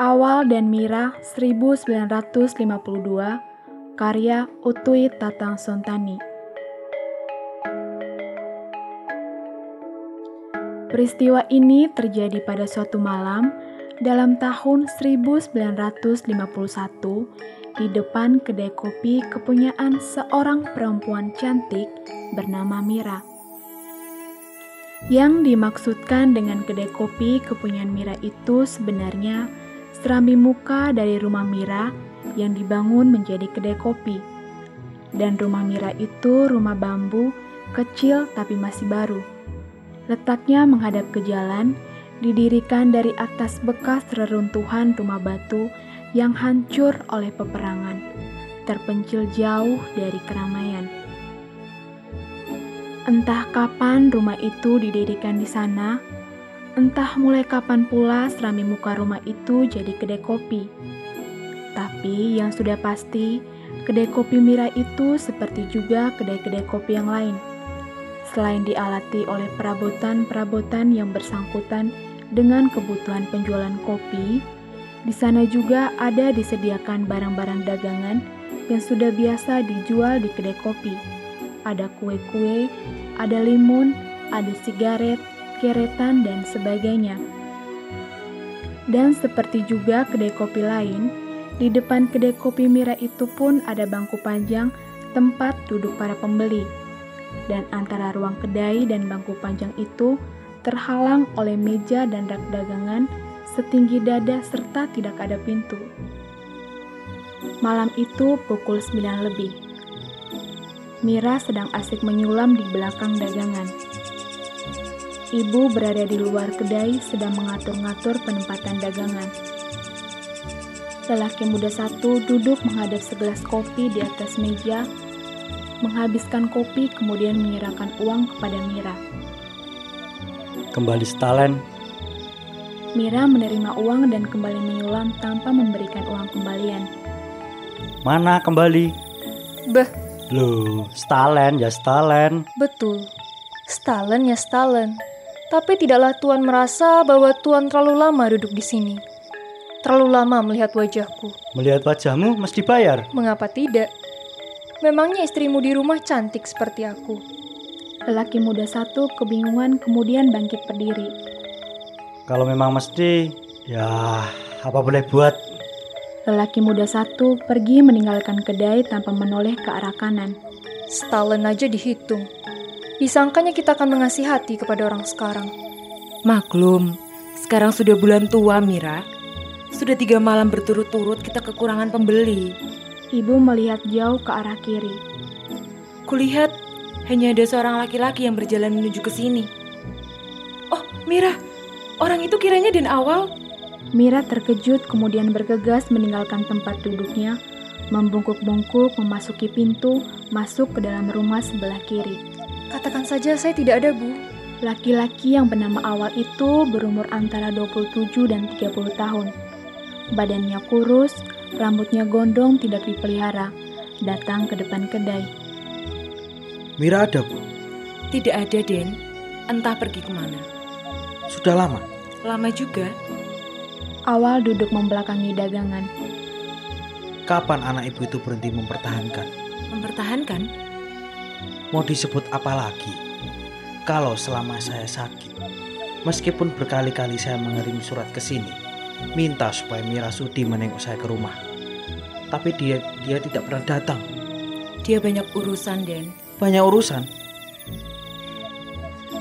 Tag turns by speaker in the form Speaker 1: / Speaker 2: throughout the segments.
Speaker 1: Awal dan Mira 1952 karya Utui Tatang Sontani Peristiwa ini terjadi pada suatu malam dalam tahun 1951 di depan kedai kopi kepunyaan seorang perempuan cantik bernama Mira. Yang dimaksudkan dengan kedai kopi kepunyaan Mira itu sebenarnya serambi muka dari rumah Mira yang dibangun menjadi kedai kopi. Dan rumah Mira itu rumah bambu, kecil tapi masih baru. Letaknya menghadap ke jalan, didirikan dari atas bekas reruntuhan rumah batu yang hancur oleh peperangan, terpencil jauh dari keramaian. Entah kapan rumah itu didirikan di sana, entah mulai kapan pula serami muka rumah itu jadi kedai kopi. Tapi yang sudah pasti, kedai kopi Mira itu seperti juga kedai-kedai kopi yang lain. Selain dialati oleh perabotan-perabotan yang bersangkutan dengan kebutuhan penjualan kopi, di sana juga ada disediakan barang-barang dagangan yang sudah biasa dijual di kedai kopi. Ada kue-kue, ada limun, ada sigaret, keretan, dan sebagainya. Dan seperti juga kedai kopi lain, di depan kedai kopi Mira itu pun ada bangku panjang tempat duduk para pembeli. Dan antara ruang kedai dan bangku panjang itu terhalang oleh meja dan rak dagangan setinggi dada serta tidak ada pintu. Malam itu pukul 9 lebih. Mira sedang asik menyulam di belakang dagangan. Ibu berada di luar kedai sedang mengatur-ngatur penempatan dagangan. Lelaki muda satu duduk menghadap segelas kopi di atas meja, menghabiskan kopi kemudian menyerahkan uang kepada Mira.
Speaker 2: Kembali setalen.
Speaker 1: Mira menerima uang dan kembali menyulam tanpa memberikan uang kembalian.
Speaker 2: Mana kembali?
Speaker 3: Beh,
Speaker 2: Loh, stalen ya stalen.
Speaker 3: betul. Stalen ya Stalen. Tapi tidaklah Tuan merasa bahwa Tuan terlalu lama duduk di sini. Terlalu lama melihat wajahku.
Speaker 2: Melihat wajahmu mesti bayar.
Speaker 3: Mengapa tidak? Memangnya istrimu di rumah cantik seperti aku.
Speaker 1: Lelaki muda satu kebingungan kemudian bangkit berdiri.
Speaker 2: Kalau memang mesti, ya apa boleh buat.
Speaker 1: Lelaki muda satu pergi meninggalkan kedai tanpa menoleh ke arah kanan.
Speaker 3: Stalen aja dihitung. Disangkanya kita akan mengasihati kepada orang sekarang.
Speaker 4: Maklum, sekarang sudah bulan tua, Mira. Sudah tiga malam berturut-turut kita kekurangan pembeli.
Speaker 1: Ibu melihat jauh ke arah kiri.
Speaker 4: Kulihat hanya ada seorang laki-laki yang berjalan menuju ke sini. Oh, Mira, orang itu kiranya dan awal.
Speaker 1: Mira terkejut kemudian bergegas meninggalkan tempat duduknya, membungkuk-bungkuk memasuki pintu, masuk ke dalam rumah sebelah kiri.
Speaker 3: Katakan saja saya tidak ada, Bu.
Speaker 1: Laki-laki yang bernama Awal itu berumur antara 27 dan 30 tahun. Badannya kurus, rambutnya gondrong tidak dipelihara, datang ke depan kedai.
Speaker 5: Mira ada, Bu.
Speaker 4: Tidak ada, Den. Entah pergi ke mana.
Speaker 5: Sudah lama.
Speaker 4: Lama juga.
Speaker 1: Awal duduk membelakangi dagangan.
Speaker 5: Kapan anak ibu itu berhenti mempertahankan?
Speaker 4: Mempertahankan?
Speaker 5: Mau disebut apa lagi? Kalau selama saya sakit, meskipun berkali-kali saya mengirim surat ke sini, minta supaya Mira Sudi menengok saya ke rumah. Tapi dia dia tidak pernah datang.
Speaker 4: Dia banyak urusan, Den.
Speaker 5: Banyak urusan.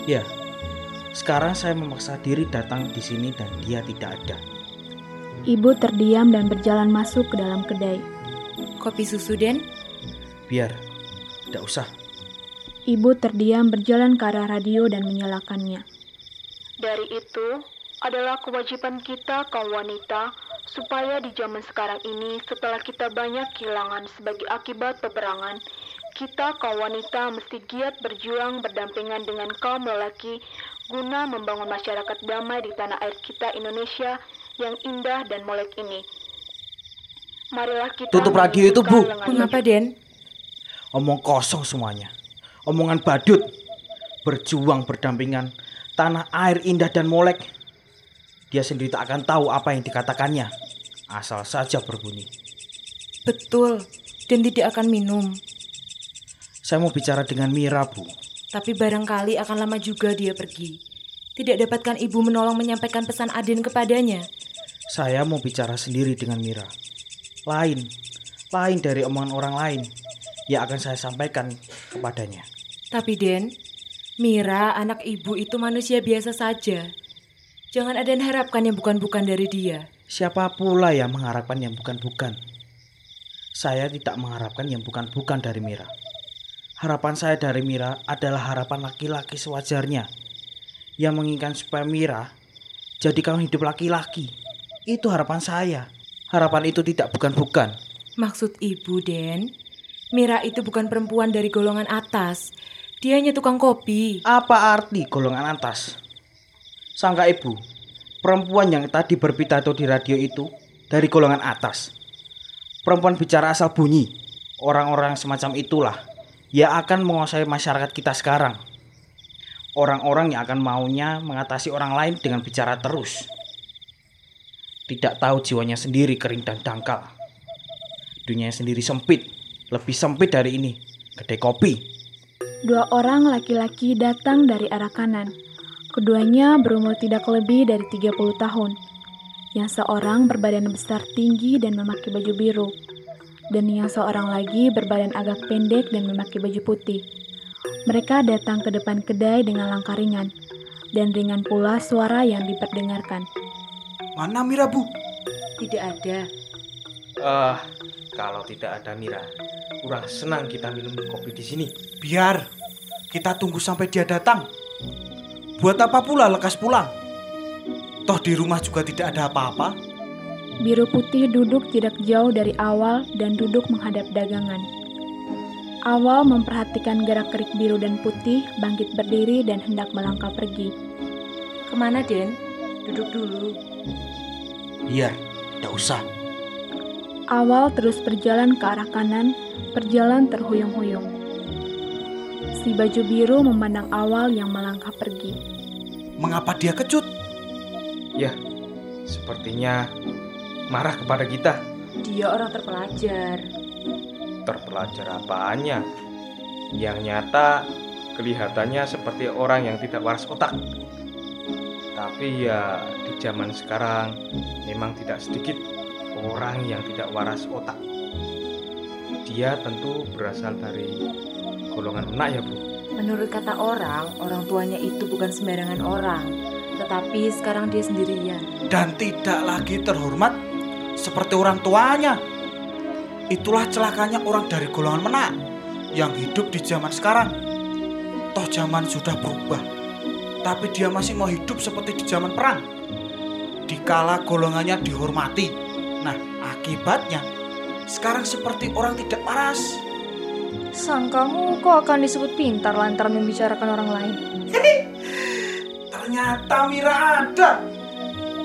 Speaker 5: Ya, sekarang saya memaksa diri datang di sini dan dia tidak ada.
Speaker 1: Ibu terdiam dan berjalan masuk ke dalam kedai.
Speaker 4: Kopi susu, Den?
Speaker 5: Biar, tidak usah.
Speaker 1: Ibu terdiam berjalan ke arah radio dan menyalakannya. Dari itu adalah kewajiban kita kaum wanita supaya di zaman sekarang ini setelah kita banyak kehilangan sebagai akibat peperangan, kita kaum wanita mesti giat berjuang berdampingan dengan kaum lelaki guna membangun masyarakat damai di tanah air kita Indonesia yang indah dan molek ini. Marilah kita
Speaker 5: Tutup radio itu, Bu.
Speaker 4: Mengapa, Den?
Speaker 5: Omong kosong semuanya. Omongan badut. Berjuang berdampingan. Tanah air indah dan molek. Dia sendiri tak akan tahu apa yang dikatakannya. asal saja berbunyi.
Speaker 4: Betul, dan tidak akan minum.
Speaker 5: Saya mau bicara dengan Mira, Bu.
Speaker 4: Tapi barangkali akan lama juga dia pergi. Tidak dapatkah ibu menolong menyampaikan pesan Aden kepadanya?
Speaker 5: Saya mau bicara sendiri dengan Mira. Lain, lain dari omongan orang lain yang akan saya sampaikan kepadanya.
Speaker 4: Tapi Den, Mira, anak ibu itu manusia biasa saja. Jangan ada yang harapkan yang bukan-bukan dari dia.
Speaker 5: Siapa pula yang mengharapkan yang bukan-bukan? Saya tidak mengharapkan yang bukan-bukan dari Mira. Harapan saya dari Mira adalah harapan laki-laki sewajarnya yang menginginkan supaya Mira jadi kawan hidup laki-laki. Itu harapan saya. Harapan itu tidak bukan-bukan.
Speaker 4: Maksud ibu, Den, Mira itu bukan perempuan dari golongan atas. Dia hanya tukang kopi.
Speaker 5: Apa arti golongan atas? Sangka ibu, perempuan yang tadi berpidato di radio itu dari golongan atas. Perempuan bicara asal bunyi. Orang-orang semacam itulah yang akan menguasai masyarakat kita sekarang. Orang-orang yang akan maunya mengatasi orang lain dengan bicara terus. Tidak tahu jiwanya sendiri kering dan dangkal. Dunia sendiri sempit, lebih sempit dari ini. Kedai kopi.
Speaker 1: Dua orang laki-laki datang dari arah kanan. Keduanya berumur tidak lebih dari 30 tahun. Yang seorang berbadan besar tinggi dan memakai baju biru. Dan yang seorang lagi berbadan agak pendek dan memakai baju putih. Mereka datang ke depan kedai dengan langkah ringan. Dan ringan pula suara yang diperdengarkan.
Speaker 6: Mana Mira, Bu?
Speaker 4: Tidak ada.
Speaker 5: Ah, kalau tidak ada Mira, kurang senang kita minum kopi di sini.
Speaker 6: Biar kita tunggu sampai dia datang. Buat apa pula lekas pulang? Toh di rumah juga tidak ada apa-apa.
Speaker 1: Biru putih duduk tidak jauh dari awal dan duduk menghadap dagangan. Awal memperhatikan gerak-gerik biru dan putih, bangkit berdiri dan hendak melangkah pergi.
Speaker 4: Ke mana, Den? Duduk dulu.
Speaker 6: Biar, tidak usah.
Speaker 1: Awal terus berjalan ke arah kanan, berjalan terhuyung-huyung. Si baju biru memandang awal yang melangkah pergi.
Speaker 6: Mengapa dia kecut?
Speaker 5: Ya, sepertinya marah kepada kita.
Speaker 4: Dia orang terpelajar.
Speaker 7: Terpelajar apaannya? Yang nyata kelihatannya seperti orang yang tidak waras otak. Tapi ya di zaman sekarang memang tidak sedikit orang yang tidak waras otak. Dia tentu berasal dari golongan menak ya Bu.
Speaker 4: Menurut kata orang, orang tuanya itu bukan sembarangan orang. Tetapi sekarang dia sendirian.
Speaker 6: Dan tidak lagi terhormat seperti orang tuanya. Itulah celakanya orang dari golongan menak yang hidup di zaman sekarang. Toh zaman sudah berubah. Tapi dia masih mau hidup seperti di zaman perang. Dikala golongannya dihormati. Nah, akibatnya sekarang seperti orang tidak waras.
Speaker 3: Sangkamu kok akan disebut pintar lantaran membicarakan orang lain?
Speaker 6: Ternyata Mira ada.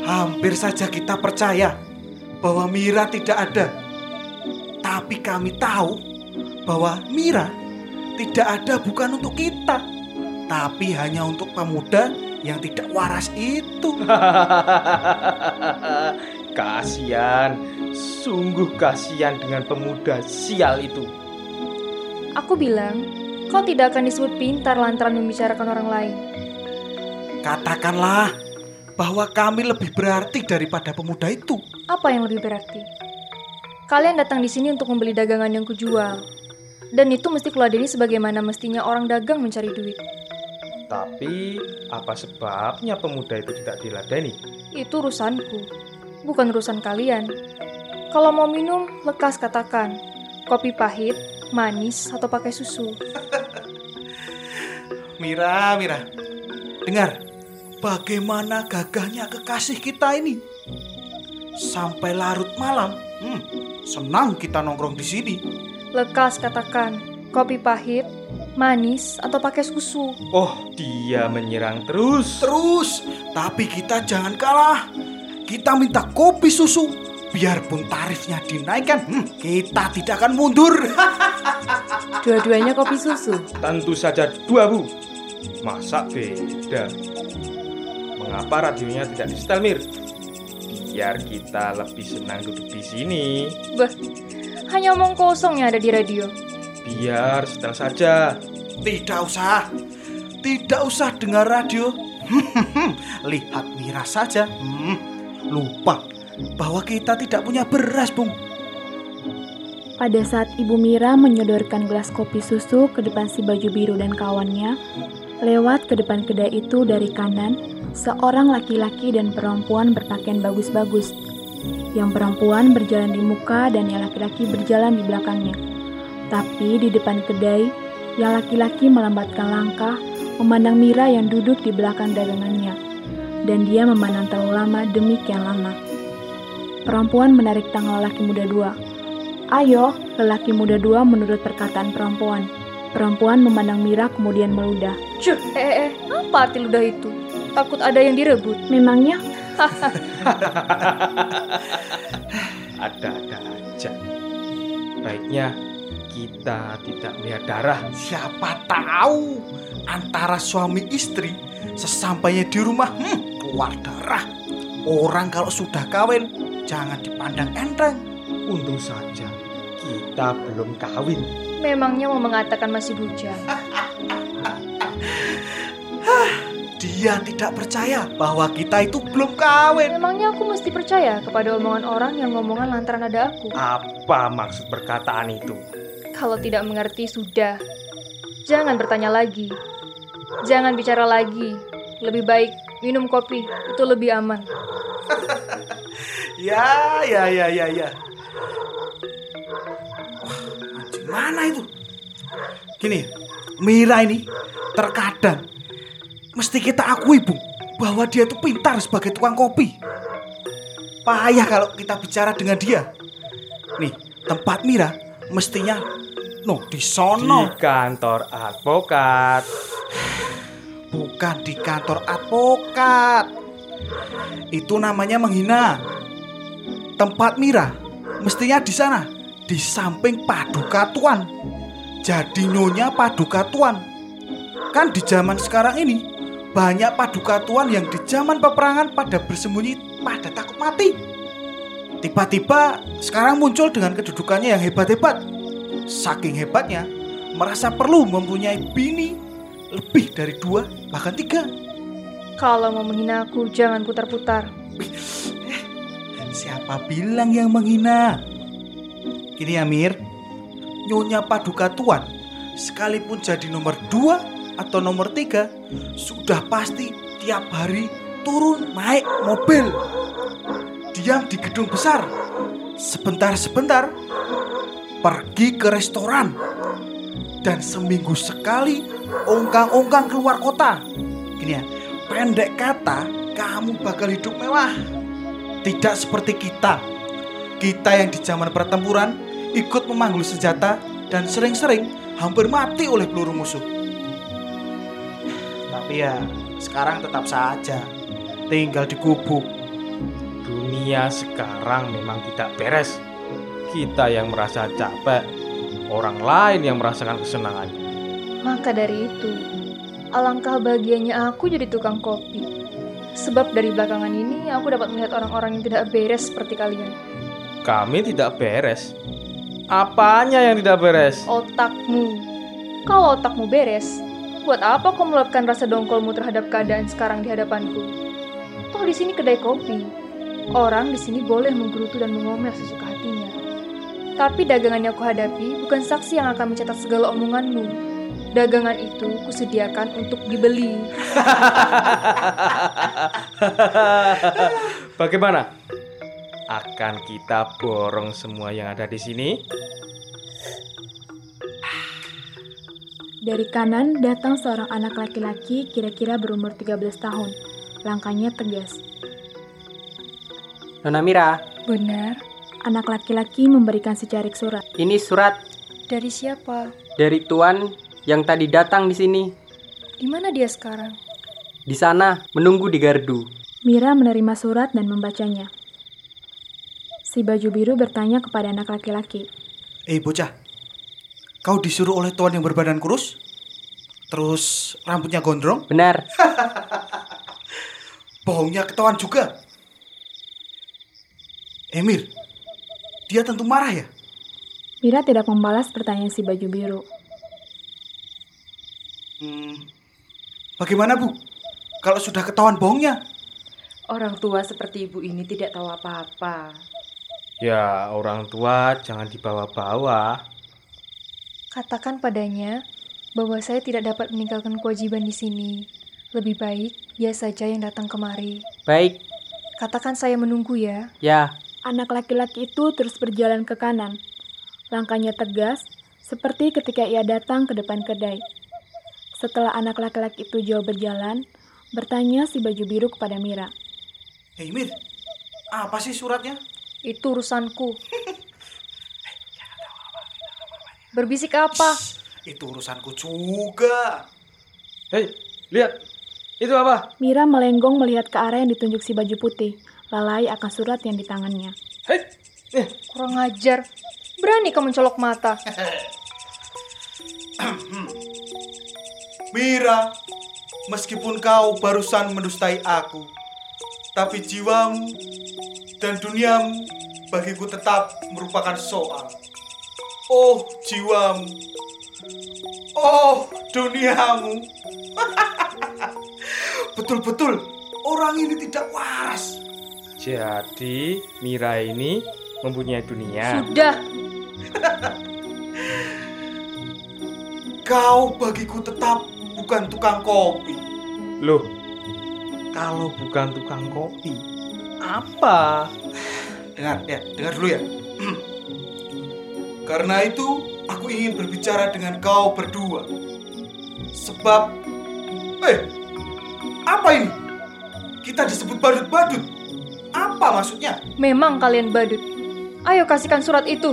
Speaker 6: Hampir saja kita percaya bahwa Mira tidak ada. Tapi kami tahu bahwa Mira tidak ada bukan untuk kita, tapi hanya untuk pemuda yang tidak waras itu.
Speaker 7: kasihan, sungguh kasihan dengan pemuda sial itu.
Speaker 3: Aku bilang, kau tidak akan disebut pintar lantaran membicarakan orang lain.
Speaker 6: Katakanlah bahwa kami lebih berarti daripada pemuda itu.
Speaker 3: Apa yang lebih berarti? Kalian datang di sini untuk membeli dagangan yang kujual. Dan itu mesti kuladeni sebagaimana mestinya orang dagang mencari duit.
Speaker 7: Tapi apa sebabnya pemuda itu tidak diladeni?
Speaker 3: Itu urusanku, bukan urusan kalian. Kalau mau minum, lekas katakan. Kopi pahit, manis, atau pakai susu.
Speaker 6: Mira, Mira, dengar bagaimana gagahnya kekasih kita ini. Sampai larut malam, hmm, senang kita nongkrong di sini.
Speaker 3: Lekas katakan, kopi pahit, manis, atau pakai susu.
Speaker 7: Oh, dia menyerang terus.
Speaker 6: Terus, tapi kita jangan kalah. Kita minta kopi susu. Biarpun tarifnya dinaikkan, hmm, kita tidak akan mundur.
Speaker 4: Dua-duanya kopi susu.
Speaker 7: Tentu saja dua, Bu. Masa beda? Mengapa radionya tidak di setel, Mir? biar kita lebih senang duduk di sini.
Speaker 3: Bah, hanya omong kosong yang ada di radio.
Speaker 7: Biar setel saja.
Speaker 6: Tidak usah. Tidak usah dengar radio. Lihat Mira saja. Hmm, lupa bahwa kita tidak punya beras, Bung.
Speaker 1: Pada saat Ibu Mira menyodorkan gelas kopi susu ke depan si baju biru dan kawannya, lewat ke depan kedai itu dari kanan, seorang laki-laki dan perempuan berpakaian bagus-bagus. Yang perempuan berjalan di muka dan yang laki-laki berjalan di belakangnya. Tapi di depan kedai, yang laki-laki melambatkan langkah, memandang Mira yang duduk di belakang dagangannya. Dan dia memandang terlalu lama demikian lama. Perempuan menarik tangan lelaki muda dua. Ayo, lelaki muda dua menurut perkataan perempuan. Perempuan memandang Mira kemudian meludah.
Speaker 3: Cuh, eh, eh, eh, apa arti ludah itu? Takut ada yang direbut.
Speaker 1: Memangnya
Speaker 7: Ada-ada aja. Baiknya kita tidak melihat darah.
Speaker 6: Siapa tahu antara suami istri sesampainya di rumah hmm, keluar darah. Orang kalau sudah kawin jangan dipandang enteng.
Speaker 7: Untung saja kita belum kawin.
Speaker 3: Memangnya mau mengatakan masih bujang.
Speaker 6: Dia tidak percaya bahwa kita itu belum kawin.
Speaker 3: Memangnya aku mesti percaya kepada omongan orang yang ngomongan lantaran ada aku.
Speaker 7: Apa maksud perkataan itu?
Speaker 3: Kalau tidak mengerti sudah. Jangan bertanya lagi. Jangan bicara lagi. Lebih baik minum kopi, itu lebih aman.
Speaker 6: Ya, ya, ya, ya, ya. Wah, anjing mana itu? Gini, Mira ini terkadang mesti kita akui, Bung, bahwa dia itu pintar sebagai tukang kopi. Payah kalau kita bicara dengan dia. Nih, tempat Mira mestinya no di
Speaker 7: Di
Speaker 6: sono,
Speaker 7: kantor advokat.
Speaker 6: bukan di kantor advokat. Itu namanya menghina. Tempat Mira mestinya di sana, di samping Paduka Tuan. Jadi nyonya Paduka Tuan. Kan di zaman sekarang ini banyak Paduka Tuan yang di zaman peperangan pada bersembunyi pada takut mati. Tiba-tiba sekarang muncul dengan kedudukannya yang hebat-hebat. Saking hebatnya, merasa perlu mempunyai bini lebih dari dua bahkan tiga.
Speaker 3: Kalau mau menghina aku, jangan putar-putar.
Speaker 6: Siapa bilang yang menghina? Gini Amir, Nyonya Paduka Tuan, sekalipun jadi nomor dua atau nomor tiga, sudah pasti tiap hari turun naik mobil. Diam di gedung besar. Sebentar-sebentar pergi ke restoran. Dan seminggu sekali ongkang-ongkang keluar kota. Gini ya, pendek kata, kamu bakal hidup mewah. Tidak seperti kita. Kita yang di zaman pertempuran ikut memanggul senjata dan sering-sering hampir mati oleh peluru musuh. Tapi ya, sekarang tetap saja tinggal di gubuk.
Speaker 7: Dunia sekarang memang tidak beres. Kita yang merasa capek, orang lain yang merasakan kesenangannya.
Speaker 3: Maka dari itu, alangkah bahagianya aku jadi tukang kopi. Sebab dari belakangan ini aku dapat melihat orang-orang yang tidak beres seperti kalian.
Speaker 7: Kami tidak beres. Apanya yang tidak beres?
Speaker 3: Otakmu. Kalau otakmu beres, buat apa kau meluapkan rasa dongkolmu terhadap keadaan sekarang di hadapanku? Toh di sini kedai kopi. Orang di sini boleh menggerutu dan mengomel sesuka hatinya. Tapi dagangan yang aku hadapi bukan saksi yang akan mencatat segala omonganmu. Dagangan itu kusediakan untuk dibeli.
Speaker 7: Bagaimana? Akan kita borong semua yang ada di sini?
Speaker 1: Dari kanan datang seorang anak laki-laki kira-kira berumur 13 tahun. Langkahnya tegas.
Speaker 8: Nona Mira,
Speaker 3: Benar.
Speaker 1: Anak laki-laki memberikan secarik surat.
Speaker 8: ini surat
Speaker 3: Dari siapa?
Speaker 8: dari Tuan yang tadi datang di sini.
Speaker 3: Di mana dia sekarang?
Speaker 8: Di sana, menunggu di gardu.
Speaker 1: Mira menerima surat dan membacanya. Si baju biru bertanya kepada anak laki-laki.
Speaker 6: Eh bocah, kau disuruh oleh tuan yang berbadan kurus? Terus rambutnya gondrong?
Speaker 8: Benar,
Speaker 6: Bohongnya ketahuan juga. Emir, dia tentu marah ya?
Speaker 1: Mira tidak membalas pertanyaan si baju biru.
Speaker 6: Hmm, bagaimana Bu? Kalau sudah ketahuan bohongnya?
Speaker 4: Orang tua seperti ibu ini tidak tahu apa-apa.
Speaker 7: Ya, orang tua jangan dibawa-bawa.
Speaker 3: Katakan padanya bahwa saya tidak dapat meninggalkan kewajiban di sini. Lebih baik dia saja yang datang kemari.
Speaker 8: Baik,
Speaker 3: Katakan saya menunggu ya.
Speaker 8: ya.
Speaker 1: Anak laki-laki itu terus berjalan ke kanan. Langkahnya tegas, seperti ketika ia datang ke depan kedai. Setelah anak laki-laki itu jauh berjalan, bertanya si baju biru kepada Mira.
Speaker 6: Hei Mir, apa sih suratnya?
Speaker 3: Itu urusanku. Berbisik apa?
Speaker 6: Itu urusanku juga.
Speaker 7: Hei, lihat. Itu apa?
Speaker 1: Mira melenggong melihat ke arah yang ditunjuk si baju putih, lalai akan surat yang di tangannya.
Speaker 7: Hei, eh,
Speaker 3: Kurang ajar. Berani kau mencolok mata.
Speaker 6: Mira, meskipun kau barusan mendustai aku, tapi jiwamu dan duniamu bagiku tetap merupakan soal. Oh jiwamu, oh duniamu. Betul-betul orang ini tidak waras.
Speaker 7: jadi Mira ini mempunyai dunia.
Speaker 3: Sudah.
Speaker 6: Kau bagiku tetap bukan tukang kopi.
Speaker 7: Loh, kalau bukan tukang kopi, apa?
Speaker 6: Dengar, ya, dengar dulu ya. Karena itu, aku ingin berbicara dengan kau berdua. Sebab, eh, apa ini? Kita disebut badut-badut. Apa maksudnya?
Speaker 3: Memang kalian badut. Ayo kasihkan surat itu.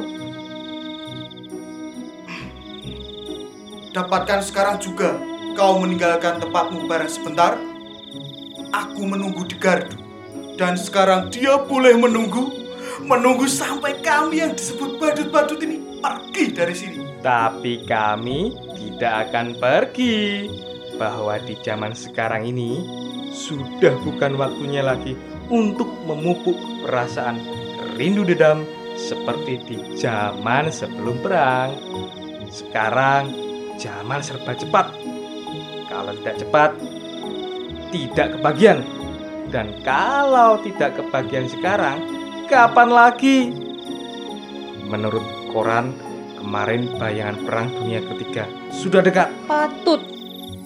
Speaker 6: Dapatkan sekarang juga kau meninggalkan tempatmu bareng sebentar. Aku menunggu di gardu. Dan sekarang dia boleh menunggu. Menunggu sampai kami yang disebut badut-badut ini pergi dari sini.
Speaker 7: Tapi kami tidak akan pergi. Bahwa di zaman sekarang ini sudah bukan waktunya lagi untuk memupuk perasaan rindu dendam seperti di zaman sebelum perang. Sekarang zaman serba cepat. Kalau tidak cepat, tidak kebagian. Dan kalau tidak kebagian sekarang, kapan lagi? Menurut koran, kemarin bayangan perang dunia ketiga sudah dekat.
Speaker 3: Patut,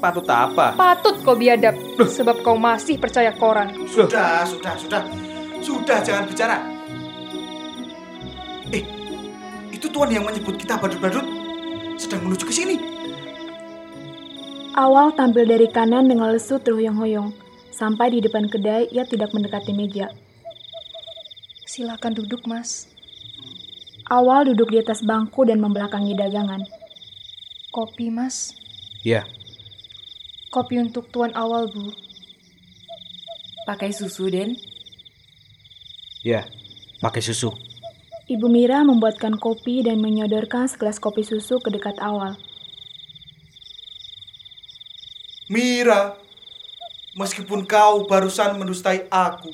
Speaker 7: Patut apa?
Speaker 3: patut kau biadab. Sebab kau masih percaya koran.
Speaker 6: Sudah, sudah, sudah. Sudah, jangan bicara. Eh, itu tuan yang menyebut kita badut-badut sedang menuju ke sini.
Speaker 1: Awal tampil dari kanan dengan lesu terhuyung-huyung. Sampai di depan kedai, ia tidak mendekati meja.
Speaker 3: Silakan duduk, Mas.
Speaker 1: Awal duduk di atas bangku dan membelakangi dagangan.
Speaker 3: Kopi, Mas.
Speaker 7: Ya,
Speaker 3: Kopi untuk Tuan Awal, Bu.
Speaker 4: Pakai susu, Den.
Speaker 5: Ya, pakai susu.
Speaker 1: Ibu Mira membuatkan kopi dan menyodorkan segelas kopi susu ke dekat awal.
Speaker 6: Mira, meskipun kau barusan mendustai aku,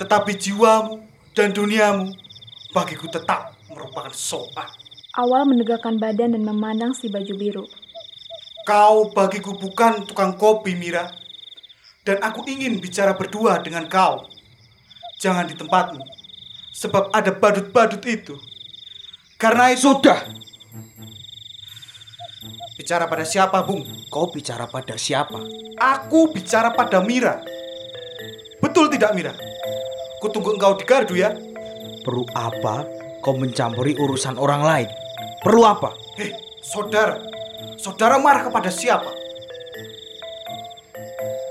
Speaker 6: tetapi jiwamu dan duniamu bagiku tetap merupakan soal.
Speaker 1: Awal menegakkan badan dan memandang si baju biru.
Speaker 6: Kau bagiku bukan tukang kopi, Mira. Dan aku ingin bicara berdua dengan kau. Jangan di tempatmu. Sebab ada badut-badut itu. Karena itu...
Speaker 5: Sudah.
Speaker 6: Bicara pada siapa, Bung?
Speaker 5: Kau bicara pada siapa?
Speaker 6: Aku bicara pada Mira. Betul tidak, Mira? Kutunggu engkau di gardu ya.
Speaker 5: Perlu apa kau mencampuri urusan orang lain? Perlu apa?
Speaker 6: Hei, saudara. Saudara marah kepada siapa?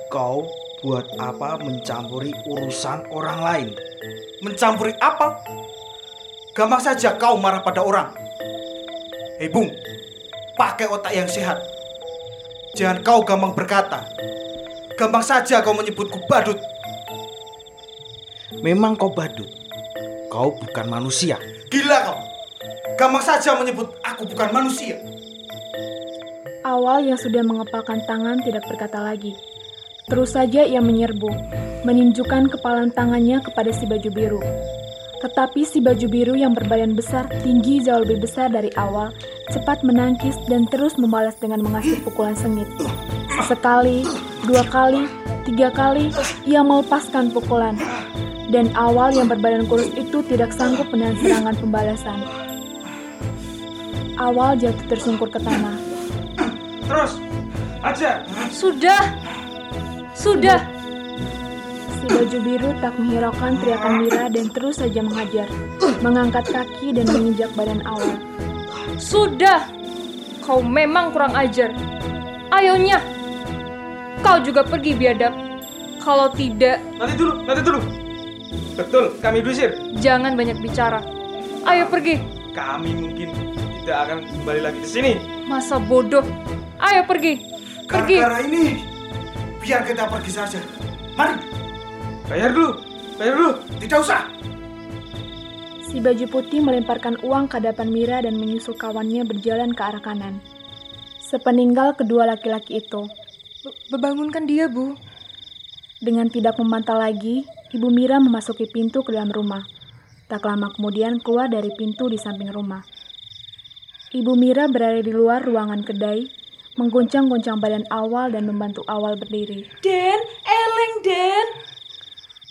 Speaker 5: Kau buat apa mencampuri urusan orang lain?
Speaker 6: Mencampuri apa? Gampang saja kau marah pada orang. Hei, Bung. Pakai otak yang sehat. Jangan kau gampang berkata. Gampang saja kau menyebutku badut.
Speaker 5: Memang kau badut. Kau bukan manusia.
Speaker 6: Gila kau. Gampang saja menyebut aku bukan manusia.
Speaker 1: Awal yang sudah mengepalkan tangan tidak berkata lagi. Terus saja ia menyerbu, meninjukan kepalan tangannya kepada si baju biru. Tetapi si baju biru yang berbadan besar, tinggi jauh lebih besar dari awal, cepat menangkis dan terus membalas dengan mengasih pukulan sengit. Sekali, dua kali, tiga kali, ia melepaskan pukulan. Dan awal yang berbadan kurus itu tidak sanggup menahan serangan pembalasan. Awal jatuh tersungkur ke tanah.
Speaker 7: Terus, ajar.
Speaker 3: Sudah! Sudah!
Speaker 1: Si baju biru tak menghiraukan teriakan Mira dan terus saja menghajar, mengangkat kaki dan menginjak badan awal.
Speaker 3: Sudah! Kau memang kurang ajar. Ayonya! Kau juga pergi biadab. Kalau tidak,
Speaker 7: Nanti dulu, nanti dulu. Betul, kami diusir.
Speaker 3: jangan banyak bicara. Ayo pergi.
Speaker 7: Kami mungkin tidak akan kembali lagi ke sini.
Speaker 3: Masa bodoh. Ayo pergi. Pergi.
Speaker 6: Gara-gara ini, biar kita pergi saja. Mari,
Speaker 7: Bayar dulu, bayar dulu.
Speaker 6: tidak usah.
Speaker 1: Si baju putih melemparkan uang ke hadapan Mira dan menyusul kawannya berjalan ke arah kanan. Sepeninggal kedua laki-laki itu,
Speaker 3: Bebangunkan dia, Bu.
Speaker 1: dengan tidak memantau lagi, Ibu Mira memasuki pintu ke dalam rumah. Tak lama kemudian keluar dari pintu di samping rumah. Ibu Mira berada di luar ruangan kedai, mengguncang-guncang badan awal dan membantu awal berdiri.
Speaker 4: Den, eleng Den.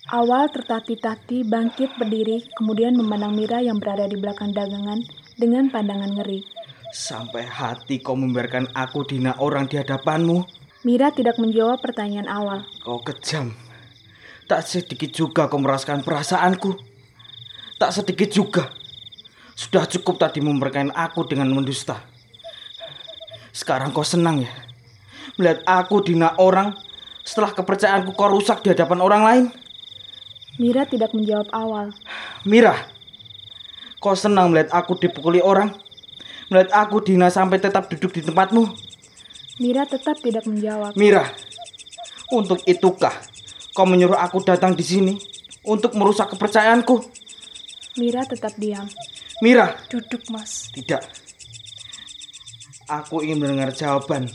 Speaker 1: Awal tertati-tati bangkit berdiri, kemudian memandang Mira yang berada di belakang dagangan dengan pandangan ngeri.
Speaker 5: Sampai hati kau membiarkan aku dina orang di hadapanmu.
Speaker 1: Mira tidak menjawab pertanyaan awal.
Speaker 5: Kau kejam. Tak sedikit juga kau merasakan perasaanku. Tak sedikit juga. Sudah cukup tadi memberkain aku dengan mendusta. Sekarang kau senang ya? Melihat aku dina orang setelah kepercayaanku kau rusak di hadapan orang lain.
Speaker 1: Mira tidak menjawab awal.
Speaker 5: Mira, kau senang melihat aku dipukuli orang? Melihat aku dina sampai tetap duduk di tempatmu?
Speaker 1: Mira tetap tidak menjawab.
Speaker 5: Mira, untuk itukah kau menyuruh aku datang di sini untuk merusak kepercayaanku?
Speaker 1: Mira tetap diam.
Speaker 5: Mira,
Speaker 3: Duduk, Mas.
Speaker 5: tidak. Aku ingin mendengar jawaban.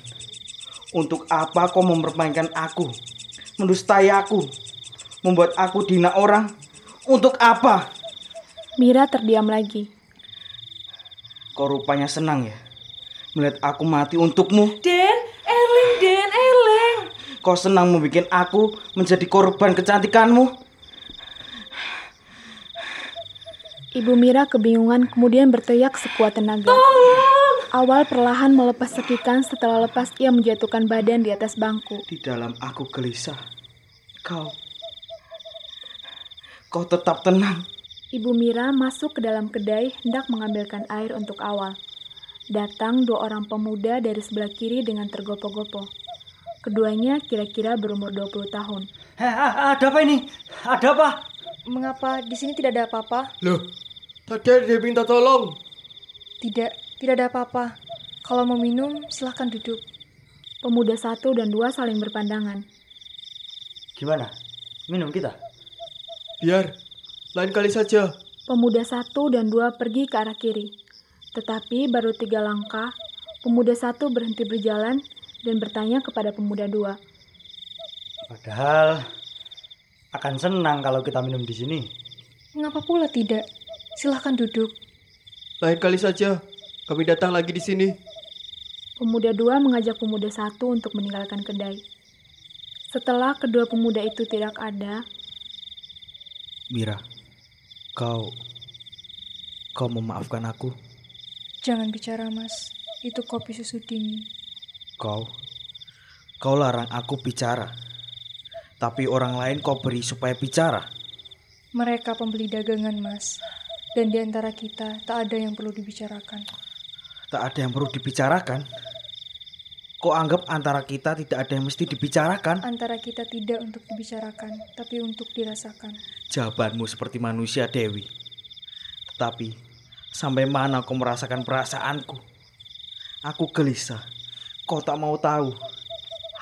Speaker 5: Untuk apa kau mempermainkan aku? Mendustai aku? Membuat aku dina orang? Untuk apa?
Speaker 1: Mira terdiam lagi.
Speaker 5: Kau rupanya senang ya? Melihat aku mati untukmu?
Speaker 4: Den, eleng Den, eleng.
Speaker 5: Kau senang membuat aku menjadi korban kecantikanmu?
Speaker 1: Ibu Mira kebingungan kemudian berteriak sekuat tenaga. Awal perlahan melepas sekikan setelah lepas ia menjatuhkan badan di atas bangku.
Speaker 5: Di dalam aku gelisah. Kau. Kau tetap tenang.
Speaker 1: Ibu Mira masuk ke dalam kedai hendak mengambilkan air untuk awal. Datang dua orang pemuda dari sebelah kiri dengan tergopoh-gopoh. Keduanya kira-kira berumur 20 tahun.
Speaker 2: Eh, ah, ada apa ini? Ada apa?
Speaker 3: Mengapa di sini tidak ada apa-apa?
Speaker 9: Loh, tadi ada dia minta tolong.
Speaker 3: Tidak, tidak ada apa-apa. Kalau mau minum, silahkan duduk.
Speaker 1: Pemuda satu dan dua saling berpandangan.
Speaker 2: Gimana? Minum kita?
Speaker 9: Biar, lain kali saja.
Speaker 1: Pemuda satu dan dua pergi ke arah kiri. Tetapi baru tiga langkah, pemuda satu berhenti berjalan dan bertanya kepada pemuda dua.
Speaker 2: Padahal akan senang kalau kita minum di sini.
Speaker 3: Mengapa pula tidak? Silahkan duduk.
Speaker 9: Lain kali saja. Kami datang lagi di sini.
Speaker 1: Pemuda dua mengajak pemuda satu untuk meninggalkan kedai. Setelah kedua pemuda itu tidak ada,
Speaker 5: Mira, kau kau memaafkan aku.
Speaker 3: Jangan bicara, Mas. Itu kopi susu dingin.
Speaker 5: Kau kau larang aku bicara. Tapi orang lain kau beri supaya bicara.
Speaker 3: Mereka pembeli dagangan, Mas. Dan di antara kita tak ada yang perlu dibicarakan.
Speaker 5: Tak ada yang perlu dibicarakan. Kau anggap antara kita tidak ada yang mesti dibicarakan?
Speaker 3: Antara kita tidak untuk dibicarakan, tapi untuk dirasakan.
Speaker 5: Jawabanmu seperti manusia Dewi. Tetapi sampai mana kau merasakan perasaanku? Aku gelisah. Kau tak mau tahu.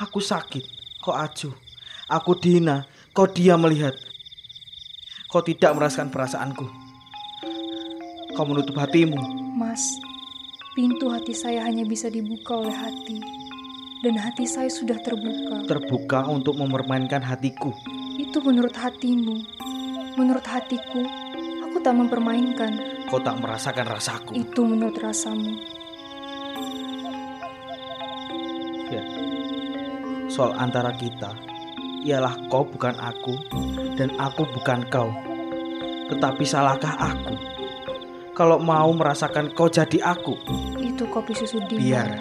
Speaker 5: Aku sakit. Kau acuh. Aku dina. Kau diam melihat. Kau tidak merasakan perasaanku. Kau menutup hatimu.
Speaker 3: Mas, pintu hati saya hanya bisa dibuka oleh hati. Dan hati saya sudah terbuka.
Speaker 5: Terbuka untuk mempermainkan hatiku.
Speaker 3: Itu menurut hatimu. Menurut hatiku, aku tak mempermainkan.
Speaker 5: Kau tak merasakan rasaku.
Speaker 3: Itu menurut rasamu.
Speaker 5: Ya. Soal antara kita ialah kau bukan aku dan aku bukan kau. Tetapi salahkah aku? Kalau mau merasakan kau jadi aku,
Speaker 3: Itu kopi susu
Speaker 5: Biar.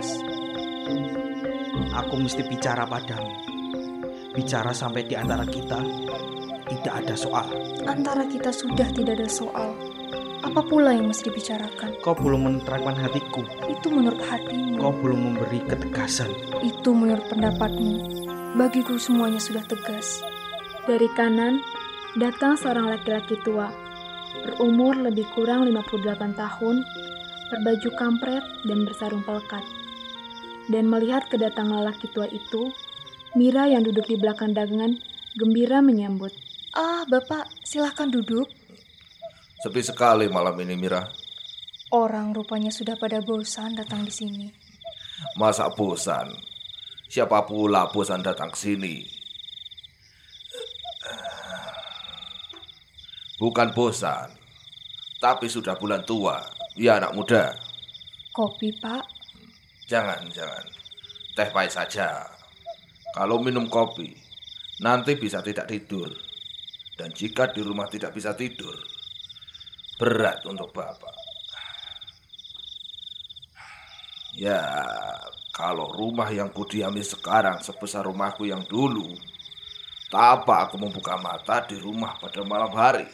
Speaker 5: Aku mesti bicara padamu. Bicara sampai di antara kita tidak ada soal.
Speaker 3: Antara kita sudah tidak ada soal. Apa pula yang mesti dibicarakan?
Speaker 5: Kau belum menerangkan hatiku.
Speaker 3: Itu menurut hatimu.
Speaker 5: Kau belum memberi ketegasan.
Speaker 3: Itu menurut pendapatmu. Bagiku semuanya sudah tegas.
Speaker 1: Dari kanan, datang seorang laki-laki tua, berumur lebih kurang 58 tahun, berbaju kampret dan bersarung pelekat. Dan melihat kedatangan lelaki tua itu, Mira yang duduk di belakang dagangan gembira menyambut.
Speaker 3: Ah, Bapak, silahkan duduk.
Speaker 10: Sepi sekali malam ini, Mira.
Speaker 3: Orang rupanya sudah pada bosan datang di sini.
Speaker 10: Masa bosan? Siapa pula bosan datang ke sini? Bukan bosan, tapi sudah bulan tua. Ya anak muda,
Speaker 3: Kopi, Pak.
Speaker 10: Jangan, jangan. Teh pahit saja. Kalau minum kopi, nanti bisa tidak tidur. Dan jika di rumah tidak bisa tidur, berat untuk Bapak. Ya, kalau rumah yang kudiami sekarang sebesar rumahku yang dulu, tak apa aku membuka mata di rumah pada malam hari.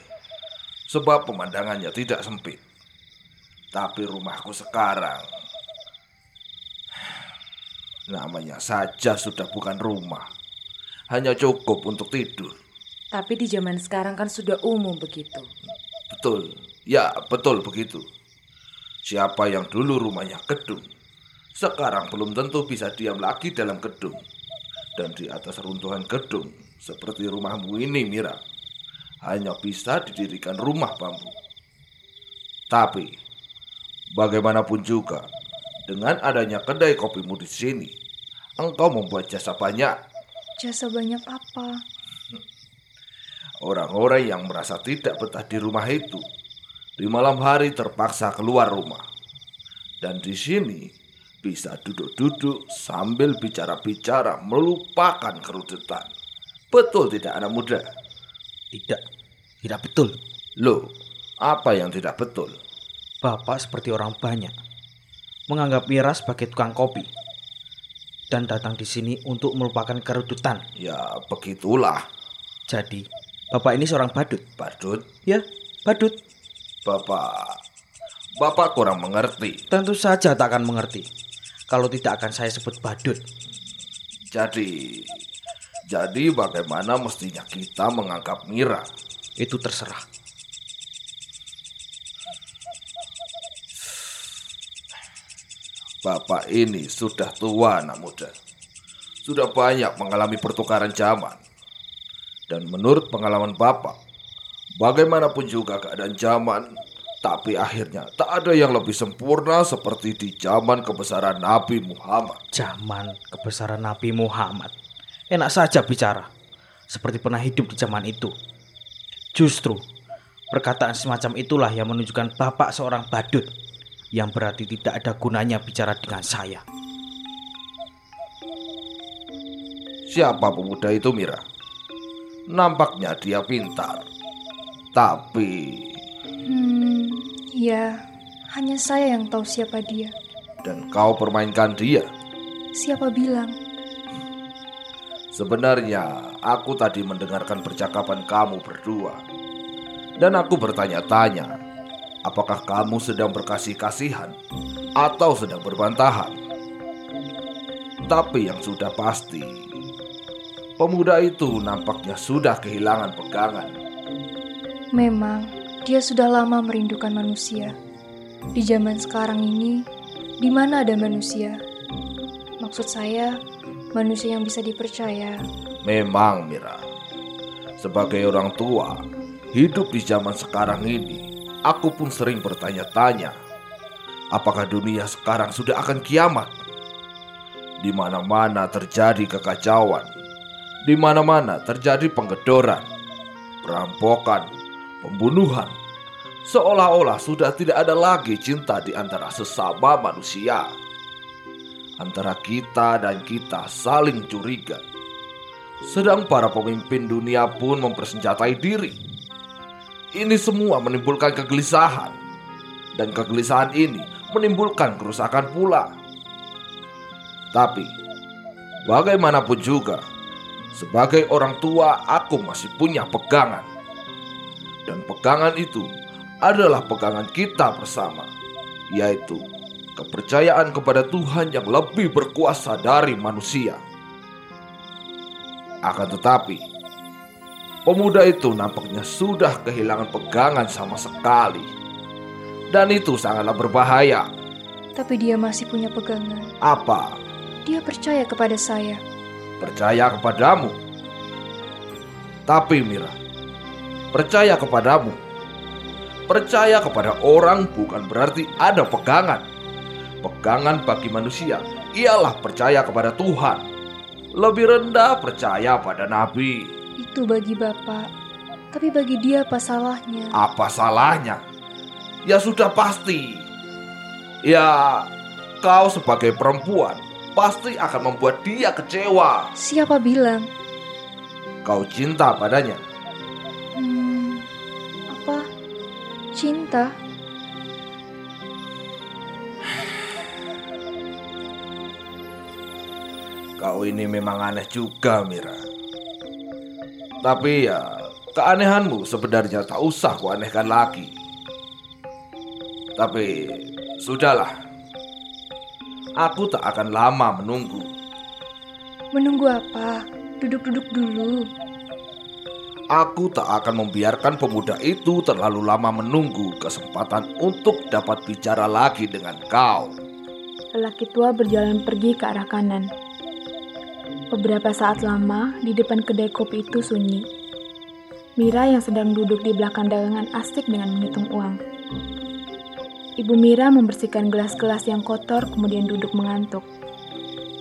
Speaker 10: Sebab pemandangannya tidak sempit. Tapi rumahku sekarang namanya saja sudah bukan rumah. Hanya cukup untuk tidur.
Speaker 4: Tapi di zaman sekarang kan sudah umum begitu.
Speaker 10: Betul, ya betul begitu. Siapa yang dulu rumahnya gedung, sekarang belum tentu bisa diam lagi dalam gedung. Dan di atas runtuhan gedung, seperti rumahmu ini Mira, hanya bisa didirikan rumah bambu. Tapi, bagaimanapun juga, dengan adanya kedai kopimu di sini, engkau membuat jasa banyak
Speaker 3: Jasa banyak apa?
Speaker 10: Orang-orang yang merasa tidak betah di rumah itu di malam hari terpaksa keluar rumah. Dan di sini bisa duduk-duduk sambil bicara-bicara melupakan kerudutan. Betul tidak anak muda?
Speaker 5: Tidak, tidak betul.
Speaker 10: Loh, apa yang tidak betul?
Speaker 5: Bapak seperti orang banyak menganggap Mira sebagai tukang kopi dan datang di sini untuk melupakan kerudutan.
Speaker 10: Ya begitulah.
Speaker 5: Jadi, Bapak ini seorang badut.
Speaker 10: Badut,
Speaker 5: Ya, badut.
Speaker 10: Bapak, Bapak kurang mengerti.
Speaker 5: Tentu saja tak akan mengerti kalau tidak akan saya sebut badut.
Speaker 10: Jadi, jadi bagaimana mestinya kita menganggap Mira?
Speaker 5: Itu terserah.
Speaker 10: Bapak ini sudah tua anak muda. Sudah banyak mengalami pertukaran zaman. Dan menurut pengalaman Bapak, bagaimanapun juga keadaan zaman, tapi akhirnya tak ada yang lebih sempurna seperti di zaman kebesaran Nabi Muhammad.
Speaker 5: Zaman kebesaran Nabi Muhammad. Enak saja bicara. Seperti pernah hidup di zaman itu. Justru, perkataan semacam itulah yang menunjukkan Bapak seorang badut. Yang berarti tidak ada gunanya bicara dengan saya.
Speaker 10: Siapa pemuda itu Mira? Nampaknya dia pintar. Tapi,
Speaker 3: Hmm, ya, hanya saya yang tahu siapa dia.
Speaker 10: dan kau permainkan dia.
Speaker 3: Siapa bilang?
Speaker 10: Sebenarnya aku tadi mendengarkan percakapan kamu berdua Dan aku bertanya-tanya Apakah kamu sedang berkasih-kasihan Atau sedang berbantahan Tapi yang sudah pasti Pemuda itu nampaknya sudah kehilangan pegangan
Speaker 3: Memang, dia sudah lama merindukan manusia. Di zaman sekarang ini, di mana ada manusia? Maksud saya, manusia yang bisa dipercaya.
Speaker 10: Memang Mira Sebagai orang tua Hidup di zaman sekarang ini Aku pun sering bertanya-tanya Apakah dunia sekarang sudah akan kiamat? Di mana-mana terjadi kekacauan Di mana-mana terjadi penggedoran Perampokan Pembunuhan Seolah-olah sudah tidak ada lagi cinta di antara sesama manusia. Antara kita dan kita saling curiga. Sedang para pemimpin dunia pun mempersenjatai diri. Ini semua menimbulkan kegelisahan. Dan kegelisahan ini menimbulkan kerusakan pula. Tapi, bagaimanapun juga, sebagai orang tua aku masih punya pegangan. Dan pegangan itu adalah pegangan kita bersama, yaitu kepercayaan kepada Tuhan yang lebih berkuasa dari manusia. Akan tetapi, pemuda itu nampaknya sudah kehilangan pegangan sama sekali. Dan itu sangatlah berbahaya.
Speaker 3: Tapi dia masih punya pegangan.
Speaker 10: Apa?
Speaker 3: Dia percaya kepada saya.
Speaker 10: Percaya kepadamu. Tapi Mira, percaya kepadamu. Percaya kepada orang bukan berarti ada pegangan. Pegangan bagi manusia ialah percaya kepada Tuhan. Lebih rendah percaya pada nabi.
Speaker 3: Itu bagi Bapak. Tapi bagi dia apa salahnya?
Speaker 10: Apa salahnya? Ya sudah pasti. Ya, kau sebagai perempuan pasti akan membuat dia kecewa.
Speaker 3: Siapa bilang?
Speaker 10: Kau cinta padanya.
Speaker 3: Hmm, apa? Cinta?
Speaker 10: Kau ini memang aneh juga, Mira. Tapi ya, keanehanmu sebenarnya tak usah kuanehkan lagi. Tapi, sudahlah. Aku tak akan lama menunggu.
Speaker 3: Menunggu apa? Duduk-duduk dulu.
Speaker 10: Aku tak akan membiarkan pemuda itu terlalu lama menunggu kesempatan untuk dapat bicara lagi dengan kau.
Speaker 1: Lelaki tua berjalan pergi ke arah kanan. Beberapa saat lama, di depan kedai kopi itu sunyi. Mira yang sedang duduk di belakang dagangan asik dengan menghitung uang. Ibu Mira membersihkan gelas-gelas yang kotor kemudian duduk mengantuk.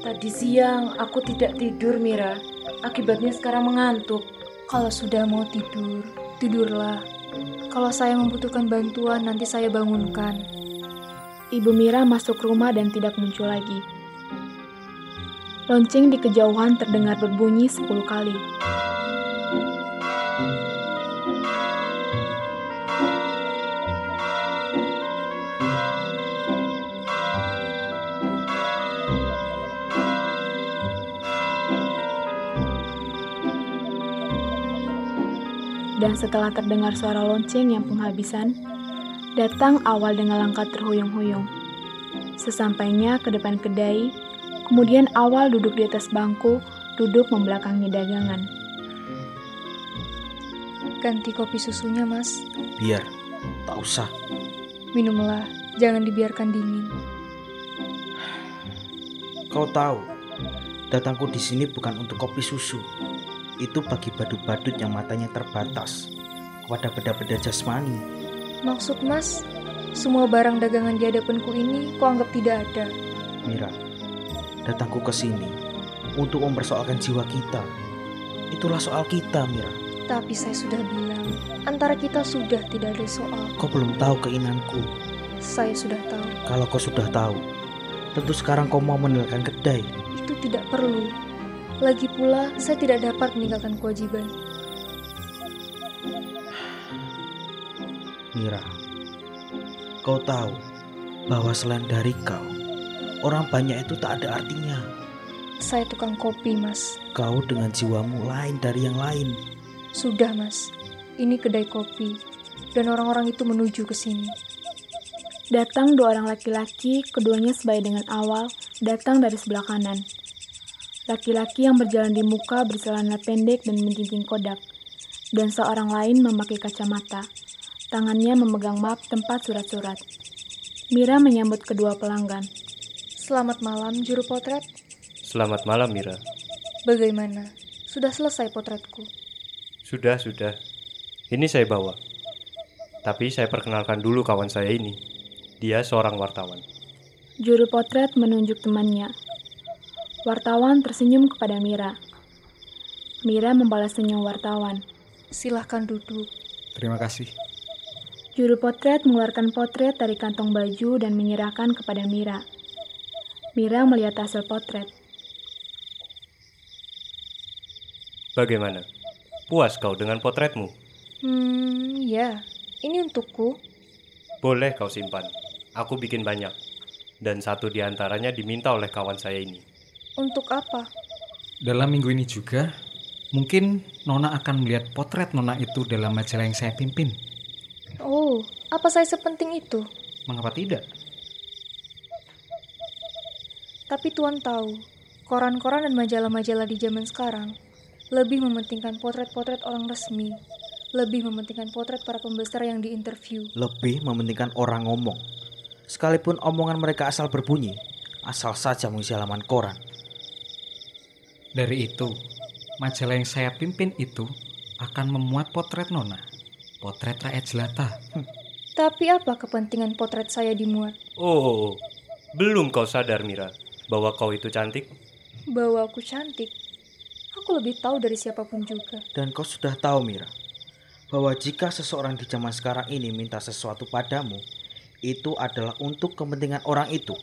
Speaker 4: Tadi siang aku tidak tidur, Mira. Akibatnya sekarang mengantuk.
Speaker 3: Kalau sudah mau tidur, tidurlah. Kalau saya membutuhkan bantuan, nanti saya bangunkan.
Speaker 1: Ibu Mira masuk rumah dan tidak muncul lagi. Lonceng di kejauhan terdengar berbunyi sepuluh kali. Dan setelah terdengar suara lonceng yang penghabisan, datang awal dengan langkah terhuyung-huyung. Sesampainya ke depan kedai, kemudian awal duduk di atas bangku, duduk membelakangi dagangan.
Speaker 3: Ganti kopi susunya, Mas.
Speaker 5: Biar, tak usah.
Speaker 3: Minumlah, jangan dibiarkan dingin.
Speaker 5: Kau tahu, datangku di sini bukan untuk kopi susu. Itu bagi badut-badut yang matanya terbatas kepada benda-benda jasmani.
Speaker 3: Maksud Mas, semua barang dagangan di hadapanku ini kau anggap tidak ada.
Speaker 5: Mira, datangku ke sini untuk mempersoalkan jiwa kita. Itulah soal kita, Mira.
Speaker 3: Tapi saya sudah bilang, antara kita sudah tidak ada soal.
Speaker 5: Kau belum tahu keinginanku.
Speaker 3: Saya sudah tahu.
Speaker 5: Kalau kau sudah tahu, tentu sekarang kau mau meninggalkan kedai.
Speaker 3: Itu tidak perlu. Lagi pula, saya tidak dapat meninggalkan kewajiban.
Speaker 5: Mira, kau tahu bahwa selain dari kau, orang banyak itu tak ada artinya.
Speaker 3: Saya tukang kopi, Mas.
Speaker 5: Kau dengan jiwamu lain dari yang lain.
Speaker 3: Sudah, Mas. Ini kedai kopi, dan orang-orang itu menuju ke sini.
Speaker 1: Datang dua orang laki-laki, keduanya sebaya dengan awal, datang dari sebelah kanan. Laki-laki yang berjalan di muka bercelana pendek dan menjinjing kodak, dan seorang lain memakai kacamata. Tangannya memegang map tempat surat-surat. Mira menyambut kedua pelanggan.
Speaker 3: Selamat malam, juru potret.
Speaker 7: Selamat malam, Mira.
Speaker 3: Bagaimana? Sudah selesai potretku.
Speaker 7: Sudah, sudah. Ini saya bawa. Tapi saya perkenalkan dulu kawan saya ini. Dia seorang wartawan.
Speaker 1: Juru potret menunjuk temannya. Wartawan tersenyum kepada Mira. Mira membalas senyum wartawan.
Speaker 3: Silahkan duduk.
Speaker 11: Terima kasih.
Speaker 1: Juru potret mengeluarkan potret dari kantong baju dan menyerahkan kepada Mira. Mira melihat hasil potret.
Speaker 7: Bagaimana? Puas kau dengan potretmu?
Speaker 3: Hmm, ya. Ini untukku.
Speaker 7: Boleh kau simpan. Aku bikin banyak. Dan satu di antaranya diminta oleh kawan saya ini.
Speaker 3: Untuk apa?
Speaker 11: Dalam minggu ini juga, mungkin Nona akan melihat potret Nona itu dalam majalah yang saya pimpin.
Speaker 3: Oh, apa saya sepenting itu?
Speaker 11: Mengapa tidak?
Speaker 3: Tapi Tuan tahu, koran-koran dan majalah-majalah di zaman sekarang lebih mementingkan potret-potret orang resmi, lebih mementingkan potret para pembesar yang diinterview.
Speaker 5: Lebih mementingkan orang ngomong. Sekalipun omongan mereka asal berbunyi, asal saja mengisi halaman koran.
Speaker 11: Dari itu, majalah yang saya pimpin itu akan memuat potret Nona. Potret rakyat jelata.
Speaker 3: Tapi apa kepentingan potret saya dimuat?
Speaker 7: Oh, belum kau sadar Mira bahwa kau itu cantik?
Speaker 3: Bahwa aku cantik? Aku lebih tahu dari siapa pun juga.
Speaker 5: Dan kau sudah tahu Mira, bahwa jika seseorang di zaman sekarang ini minta sesuatu padamu, itu adalah untuk kepentingan orang itu.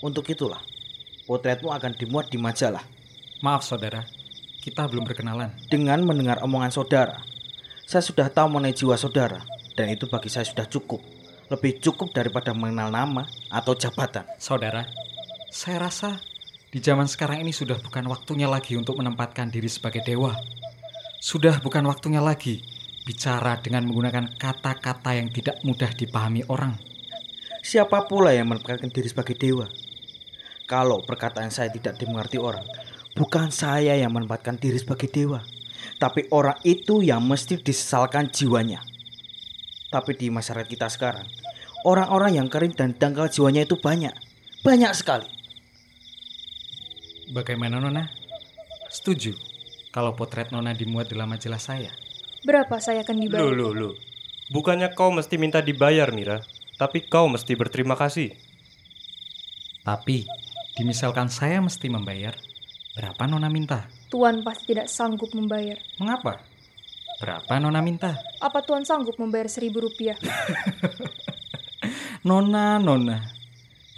Speaker 5: Untuk itulah, potretmu akan dimuat di majalah.
Speaker 11: Maaf saudara, kita belum berkenalan.
Speaker 5: Dengan mendengar omongan saudara, saya sudah tahu mengenai jiwa saudara, dan itu bagi saya sudah cukup. Lebih cukup daripada mengenal nama atau jabatan.
Speaker 11: Saudara, saya rasa di zaman sekarang ini sudah bukan waktunya lagi untuk menempatkan diri sebagai dewa. Sudah bukan waktunya lagi bicara dengan menggunakan kata-kata yang tidak mudah dipahami orang.
Speaker 5: Siapa pula yang menempatkan diri sebagai dewa? Kalau perkataan saya tidak dimengerti orang, bukan saya yang menempatkan diri sebagai dewa, tapi orang itu yang mesti disesalkan jiwanya. Tapi di masyarakat kita sekarang, orang-orang yang kering dan dangkal jiwanya itu banyak, banyak sekali.
Speaker 11: Bagaimana Nona? Setuju kalau potret Nona dimuat dalam majalah saya?
Speaker 3: Berapa saya akan dibayar?
Speaker 7: Loh, loh, loh. Bukannya kau mesti minta dibayar, Mira. Tapi kau mesti berterima kasih.
Speaker 11: Tapi, dimisalkan saya mesti membayar, berapa Nona minta?
Speaker 3: Tuan pasti tidak sanggup membayar.
Speaker 11: Mengapa? Berapa Nona minta?
Speaker 3: Apa Tuan sanggup membayar seribu rupiah?
Speaker 11: Nona, Nona,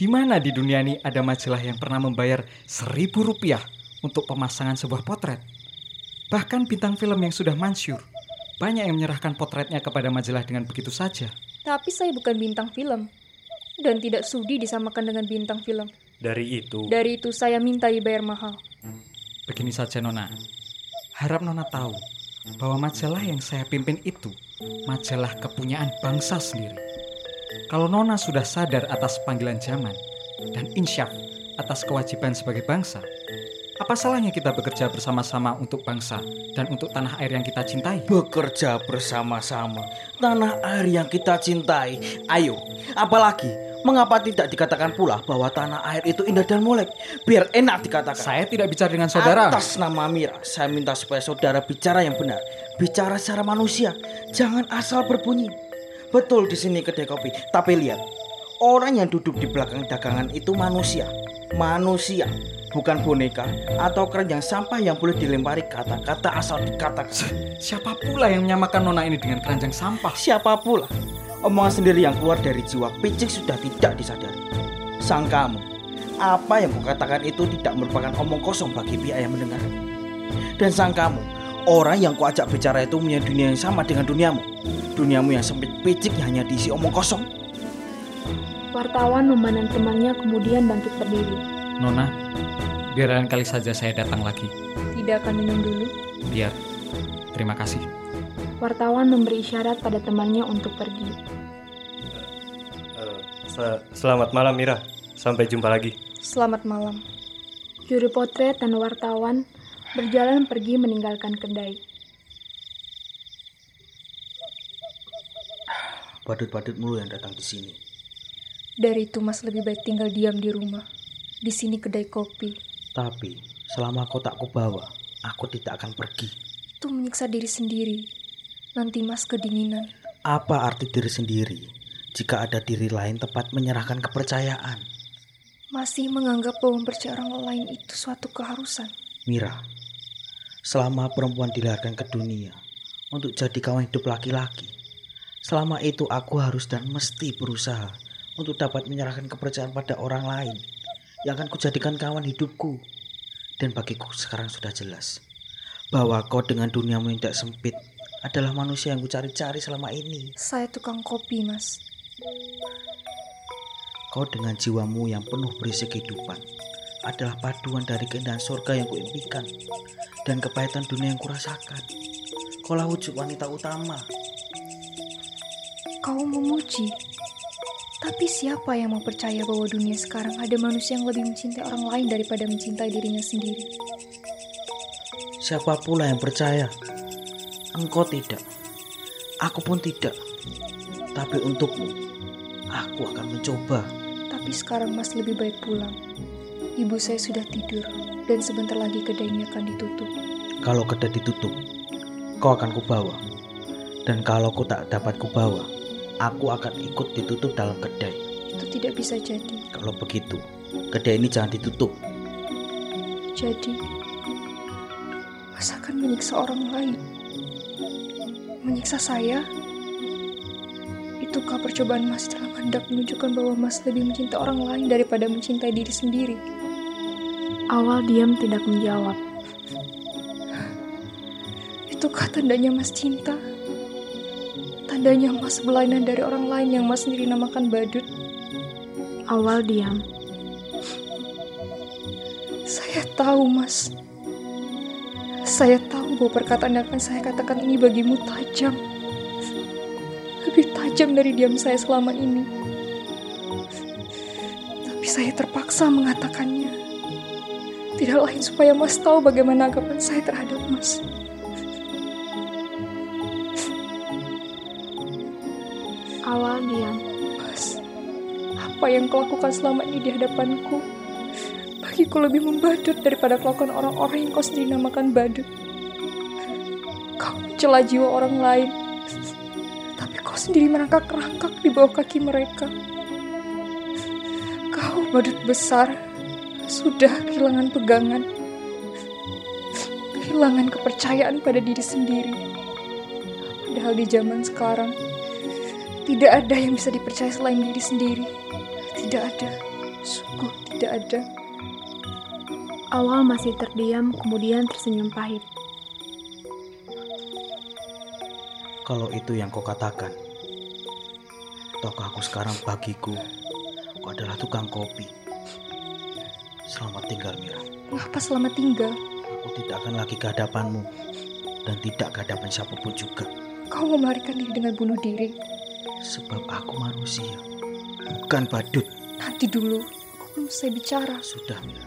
Speaker 11: di mana di dunia ini ada majalah yang pernah membayar seribu rupiah untuk pemasangan sebuah potret? Bahkan bintang film yang sudah mansyur, banyak yang menyerahkan potretnya kepada majalah dengan begitu saja.
Speaker 3: Tapi saya bukan bintang film. Dan tidak sudi disamakan dengan bintang film.
Speaker 7: Dari itu,
Speaker 3: Dari itu saya minta dibayar mahal.
Speaker 11: Begini saja Nona, harap Nona tahu bahwa majalah yang saya pimpin itu majalah kepunyaan bangsa sendiri. Kalau Nona sudah sadar atas panggilan zaman dan insyaf atas kewajiban sebagai bangsa, apa salahnya kita bekerja bersama-sama untuk bangsa dan untuk tanah air yang kita cintai?
Speaker 5: Bekerja bersama-sama, tanah air yang kita cintai. Ayo, apalagi mengapa tidak dikatakan pula bahwa tanah air itu indah dan molek? Biar enak dikatakan.
Speaker 11: Saya tidak bicara dengan saudara.
Speaker 5: Atas nama Mira, saya minta supaya saudara bicara yang benar. Bicara secara manusia, jangan asal berbunyi. Betul di sini kedai kopi, tapi lihat. Orang yang duduk di belakang dagangan itu manusia. Manusia, bukan boneka atau keranjang sampah yang boleh dilempari kata-kata asal dikatakan.
Speaker 11: Siapa pula yang menyamakan Nona ini dengan keranjang sampah?
Speaker 5: Siapa pula? Omongan sendiri yang keluar dari jiwa picik sudah tidak disadari. Sang kamu, apa yang kukatakan itu tidak merupakan omong kosong bagi pihak yang mendengar. Dan sang kamu, orang yang kuajak bicara itu punya dunia yang sama dengan duniamu. Duniamu yang sempit picik hanya diisi omong kosong.
Speaker 1: Wartawan memandang temannya kemudian bangkit berdiri.
Speaker 11: Nona, biar lain kali saja saya datang lagi.
Speaker 3: Tidak akan minum dulu.
Speaker 11: Biar. Terima kasih.
Speaker 1: Wartawan memberi isyarat pada temannya untuk pergi.
Speaker 7: eh, se- selamat malam Mira. Sampai jumpa lagi.
Speaker 3: Selamat malam.
Speaker 1: Juru potret dan wartawan berjalan pergi meninggalkan kedai.
Speaker 5: Badut-badut mulu yang datang di sini.
Speaker 3: Dari itu Mas lebih baik tinggal diam di rumah. Di sini kedai kopi.
Speaker 5: Tapi selama kau tak kubawa, aku tidak akan pergi.
Speaker 3: Itu menyiksa diri sendiri. Nanti Mas kedinginan.
Speaker 5: Apa arti diri sendiri jika ada diri lain tempat menyerahkan kepercayaan?
Speaker 3: Masih menganggap bahwa mempercayai orang lain itu suatu keharusan.
Speaker 5: Mira, selama perempuan dilahirkan ke dunia untuk jadi kawan hidup laki-laki, Selama itu aku harus dan mesti berusaha untuk dapat menyerahkan kepercayaan pada orang lain yang akan kujadikan kawan hidupku. Dan bagiku sekarang sudah jelas bahwa kau dengan duniamu yang tidak sempit adalah manusia yang kucari-cari selama ini.
Speaker 3: Saya tukang kopi, Mas.
Speaker 5: Kau dengan jiwamu yang penuh berisi kehidupan adalah paduan dari keindahan surga yang kuimpikan dan kepahitan dunia yang kurasakan. Kaulah wujud wanita utama.
Speaker 3: Kau memuji. Tapi siapa yang mau percaya bahwa dunia sekarang ada manusia yang lebih mencintai orang lain daripada mencintai dirinya sendiri?
Speaker 5: Siapa pula yang percaya? Engkau tidak. Aku pun tidak. Tapi untukmu, aku akan mencoba.
Speaker 3: Tapi sekarang Mas lebih baik pulang. Ibu saya sudah tidur dan sebentar lagi kedai ini akan ditutup.
Speaker 5: Kalau kedai ditutup, kau akan kubawa. Dan kalau kau tak dapat kubawa, aku akan ikut ditutup dalam kedai.
Speaker 3: Itu tidak bisa jadi.
Speaker 5: Kalau begitu, kedai ini jangan ditutup.
Speaker 3: Jadi, Mas akan menyiksa orang lain. Menyiksa saya? Itukah percobaan Mas dalam hendak menunjukkan bahwa Mas lebih mencintai orang lain daripada mencintai diri sendiri?
Speaker 1: Awal diam tidak menjawab.
Speaker 3: Itukah tandanya Mas cinta? Tandanya Mas berlainan dari orang lain yang Mas sendiri namakan badut?
Speaker 1: Awal diam.
Speaker 3: Saya tahu, Mas. Saya tahu bahwa perkataan yang akan saya katakan ini bagimu tajam. Lebih tajam dari diam saya selama ini. Tapi saya terpaksa mengatakannya. Tidak lain supaya Mas tahu bagaimana anggapan saya terhadap Mas.
Speaker 1: Awal diam.
Speaker 3: Mas, apa yang kau lakukan selama ini di hadapanku? Bagiku lebih membadut daripada kelakuan orang-orang yang kau sendiri namakan badut. Kau mencela jiwa orang lain, tapi kau sendiri merangkak-rangkak di bawah kaki mereka. Kau badut besar, sudah kehilangan pegangan, kehilangan kepercayaan pada diri sendiri. Padahal di zaman sekarang, tidak ada yang bisa dipercaya selain diri sendiri. Tidak ada, sungguh tidak ada.
Speaker 1: Awal masih terdiam, kemudian tersenyum pahit.
Speaker 5: Kalau itu yang kau katakan, tahukah aku sekarang bagiku, kau adalah tukang kopi. Selamat tinggal, Mira.
Speaker 3: Mengapa selamat tinggal?
Speaker 5: Aku tidak akan lagi ke hadapanmu dan tidak ke hadapan siapa pun juga.
Speaker 3: Kau mau melarikan diri dengan bunuh diri?
Speaker 5: Sebab aku manusia, bukan badut.
Speaker 3: Nanti dulu, aku belum selesai bicara.
Speaker 5: Sudah, Mira.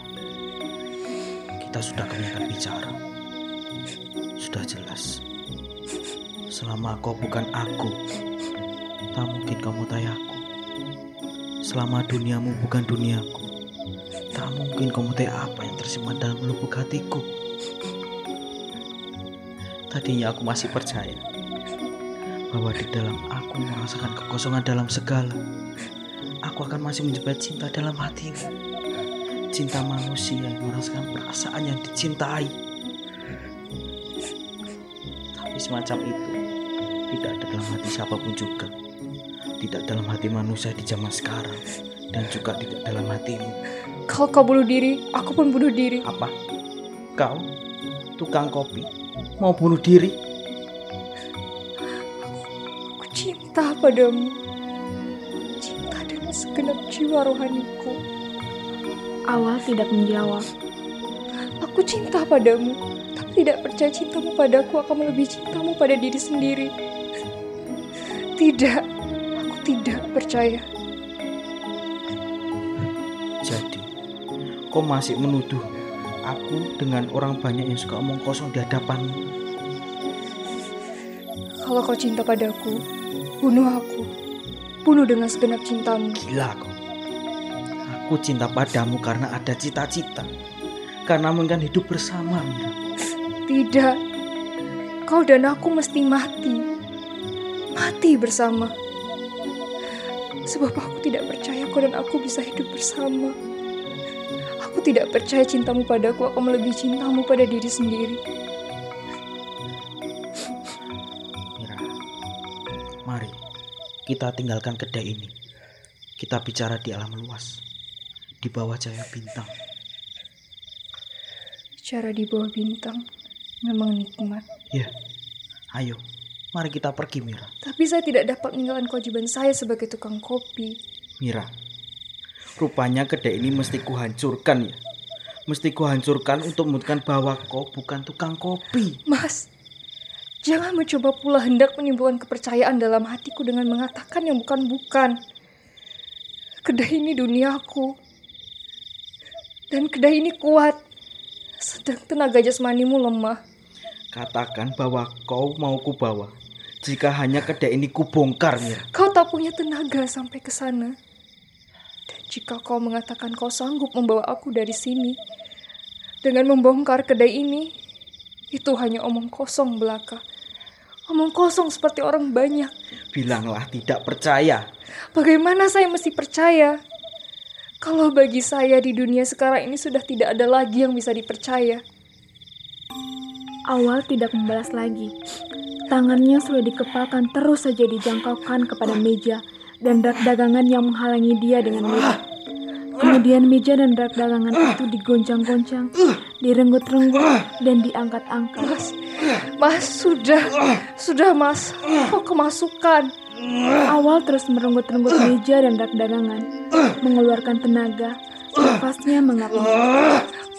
Speaker 5: Kita sudah kebanyakan bicara. Sudah jelas. Selama kau bukan aku, tak mungkin kamu tahu aku. Selama duniamu bukan duniaku, tak mungkin kamu tahu apa yang tersimpan dalam lubuk hatiku. Tadinya aku masih percaya bahwa di dalam aku merasakan kekosongan dalam segala. Aku akan masih menjebak cinta dalam hatimu. Cinta manusia yang merasakan perasaan yang dicintai. Tapi semacam itu tidak ada dalam hati siapa pun juga. Tidak dalam hati manusia di zaman sekarang dan juga tidak dalam hatimu.
Speaker 3: Kalau kau bunuh diri, aku pun bunuh diri.
Speaker 5: Apa? Kau, tukang kopi, mau bunuh diri?
Speaker 3: Aku cinta padamu. Cinta dengan segenap jiwa rohaniku.
Speaker 1: Awal tidak menjawab.
Speaker 3: Aku cinta padamu, tapi tidak percaya cintamu padaku akan melebihi cintamu pada diri sendiri. Tidak, aku tidak percaya.
Speaker 5: Kau masih menuduh aku dengan orang banyak yang suka omong kosong di hadapanmu.
Speaker 3: Kalau kau cinta padaku, bunuh aku. Bunuh dengan segenap cintamu.
Speaker 5: Gila kau. Aku cinta padamu karena ada cita-cita. Karena mungkin hidup bersama.
Speaker 3: Tidak. Kau dan aku mesti mati. Mati bersama. Sebab aku tidak percaya kau dan aku bisa hidup bersama. Aku tidak percaya cintamu padaku akan melebihi cintamu pada diri sendiri.
Speaker 5: Mira, mari kita tinggalkan kedai ini. Kita bicara di alam luas, di bawah cahaya bintang.
Speaker 3: Cara di bawah bintang memang nikmat.
Speaker 5: Ya, ayo, mari kita pergi Mira.
Speaker 3: Tapi saya tidak dapat meninggalkan kewajiban saya sebagai tukang kopi.
Speaker 5: Mira, rupanya kedai ini mesti kuhancurkan ya. Mesti kuhancurkan untuk membuktikan bahwa kau bukan tukang kopi.
Speaker 3: Mas, jangan mencoba pula hendak menimbulkan kepercayaan dalam hatiku dengan mengatakan yang bukan-bukan. Kedai ini duniaku. Dan kedai ini kuat. Sedang tenaga jasmanimu lemah.
Speaker 5: Katakan bahwa kau mau kubawa. Jika hanya kedai ini kubongkar, Mira.
Speaker 3: Kau tak punya tenaga sampai ke sana. Jika kau mengatakan kau sanggup membawa aku dari sini dengan membongkar kedai ini, itu hanya omong kosong belaka. Omong kosong seperti orang banyak.
Speaker 5: Bilanglah tidak percaya.
Speaker 3: Bagaimana saya mesti percaya? Kalau bagi saya di dunia sekarang ini sudah tidak ada lagi yang bisa dipercaya.
Speaker 1: Awal tidak membalas lagi. Tangannya sudah dikepalkan terus saja dijangkaukan kepada meja dan rak dagangan yang menghalangi dia dengan mudah. Kemudian meja dan rak dagangan itu digoncang-goncang, direnggut-renggut, dan diangkat-angkat.
Speaker 3: Mas, mas, sudah, sudah mas, kok kemasukan?
Speaker 1: Awal terus merenggut-renggut meja dan rak dagangan, mengeluarkan tenaga, nafasnya mengap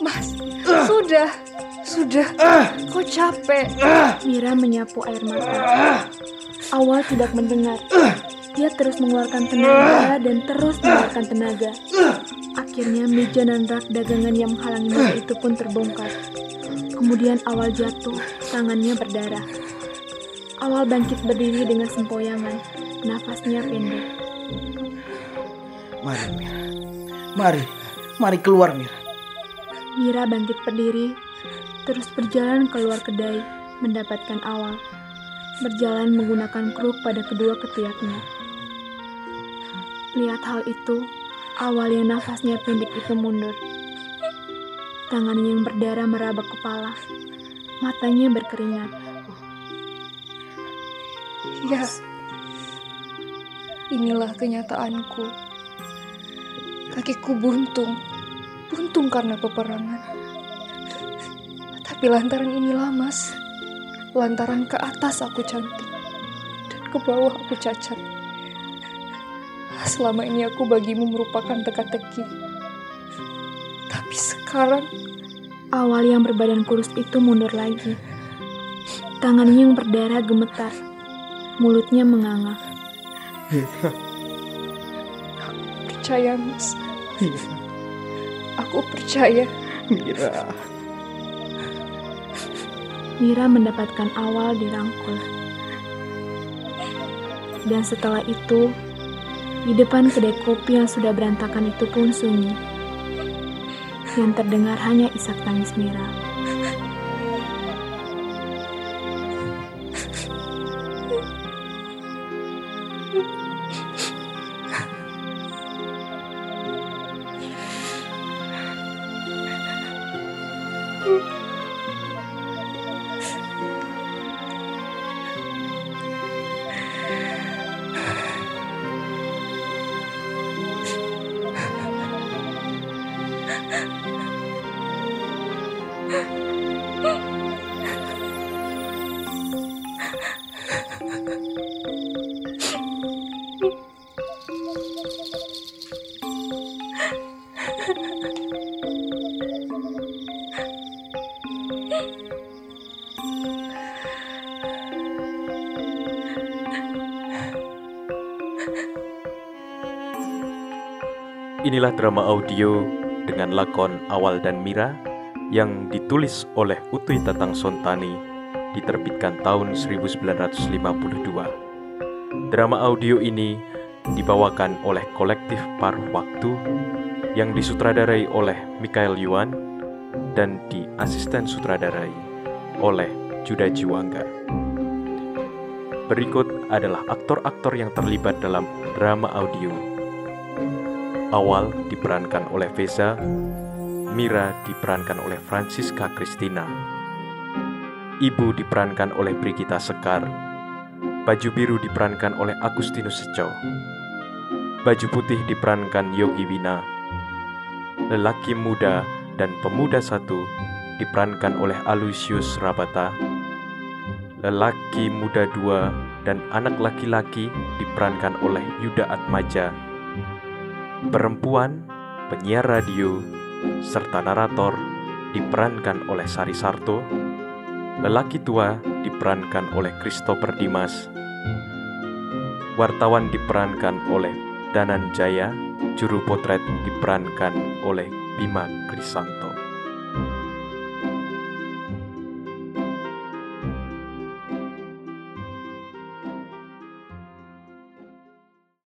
Speaker 3: Mas, sudah, sudah, kok capek?
Speaker 1: Mira menyapu air mata. Awal tidak mendengar. Dia terus mengeluarkan tenaga dan terus mengeluarkan tenaga. Akhirnya meja dan rak dagangan yang menghalangi Mira itu pun terbongkar. Kemudian awal jatuh, tangannya berdarah. Awal bangkit berdiri dengan sempoyangan, nafasnya pendek.
Speaker 5: Mari, Mira. Mari, mari keluar, Mira.
Speaker 1: Mira bangkit berdiri, terus berjalan keluar kedai, mendapatkan awal. Berjalan menggunakan kruk pada kedua ketiaknya. Lihat hal itu, awal yang nafasnya pendek itu mundur. Tangannya yang berdarah meraba kepala, matanya berkeringat.
Speaker 3: Ya, inilah kenyataanku. Kakiku buntung, buntung karena peperangan. Tapi lantaran inilah mas, lantaran ke atas aku cantik, dan ke bawah aku cacat. Selama ini aku bagimu merupakan teka-teki. Tapi sekarang,
Speaker 1: Awal yang berbadan kurus itu mundur lagi. Tangannya yang berdarah gemetar, mulutnya menganga.
Speaker 3: percaya mas, aku percaya.
Speaker 5: Mira.
Speaker 1: Mira mendapatkan awal dirangkul. Dan setelah itu, di depan kedai kopi yang sudah berantakan itu pun sunyi. Yang terdengar hanya isak tangis Mira.
Speaker 12: Inilah drama audio dengan lakon Awal dan Mira yang ditulis oleh Utui Tatang Sontani diterbitkan tahun 1952. Drama audio ini dibawakan oleh kolektif Paruh Waktu yang disutradarai oleh Mikael Yuan dan diasisten sutradarai oleh Juda Jiwangga. Berikut adalah aktor-aktor yang terlibat dalam drama audio. Awal diperankan oleh Veza, Mira diperankan oleh Francisca Christina, Ibu diperankan oleh Brigita Sekar, Baju biru diperankan oleh Agustinus Seco. Baju putih diperankan Yogi Wina. Lelaki muda dan pemuda satu diperankan oleh Aloysius Rabata. Lelaki muda dua dan anak laki-laki diperankan oleh Yuda Atmaja. Perempuan, penyiar radio, serta narator diperankan oleh Sari Sarto. Lelaki tua diperankan oleh Christopher Dimas. Wartawan diperankan oleh Danan Jaya. Juru potret diperankan oleh Bima Krisanto.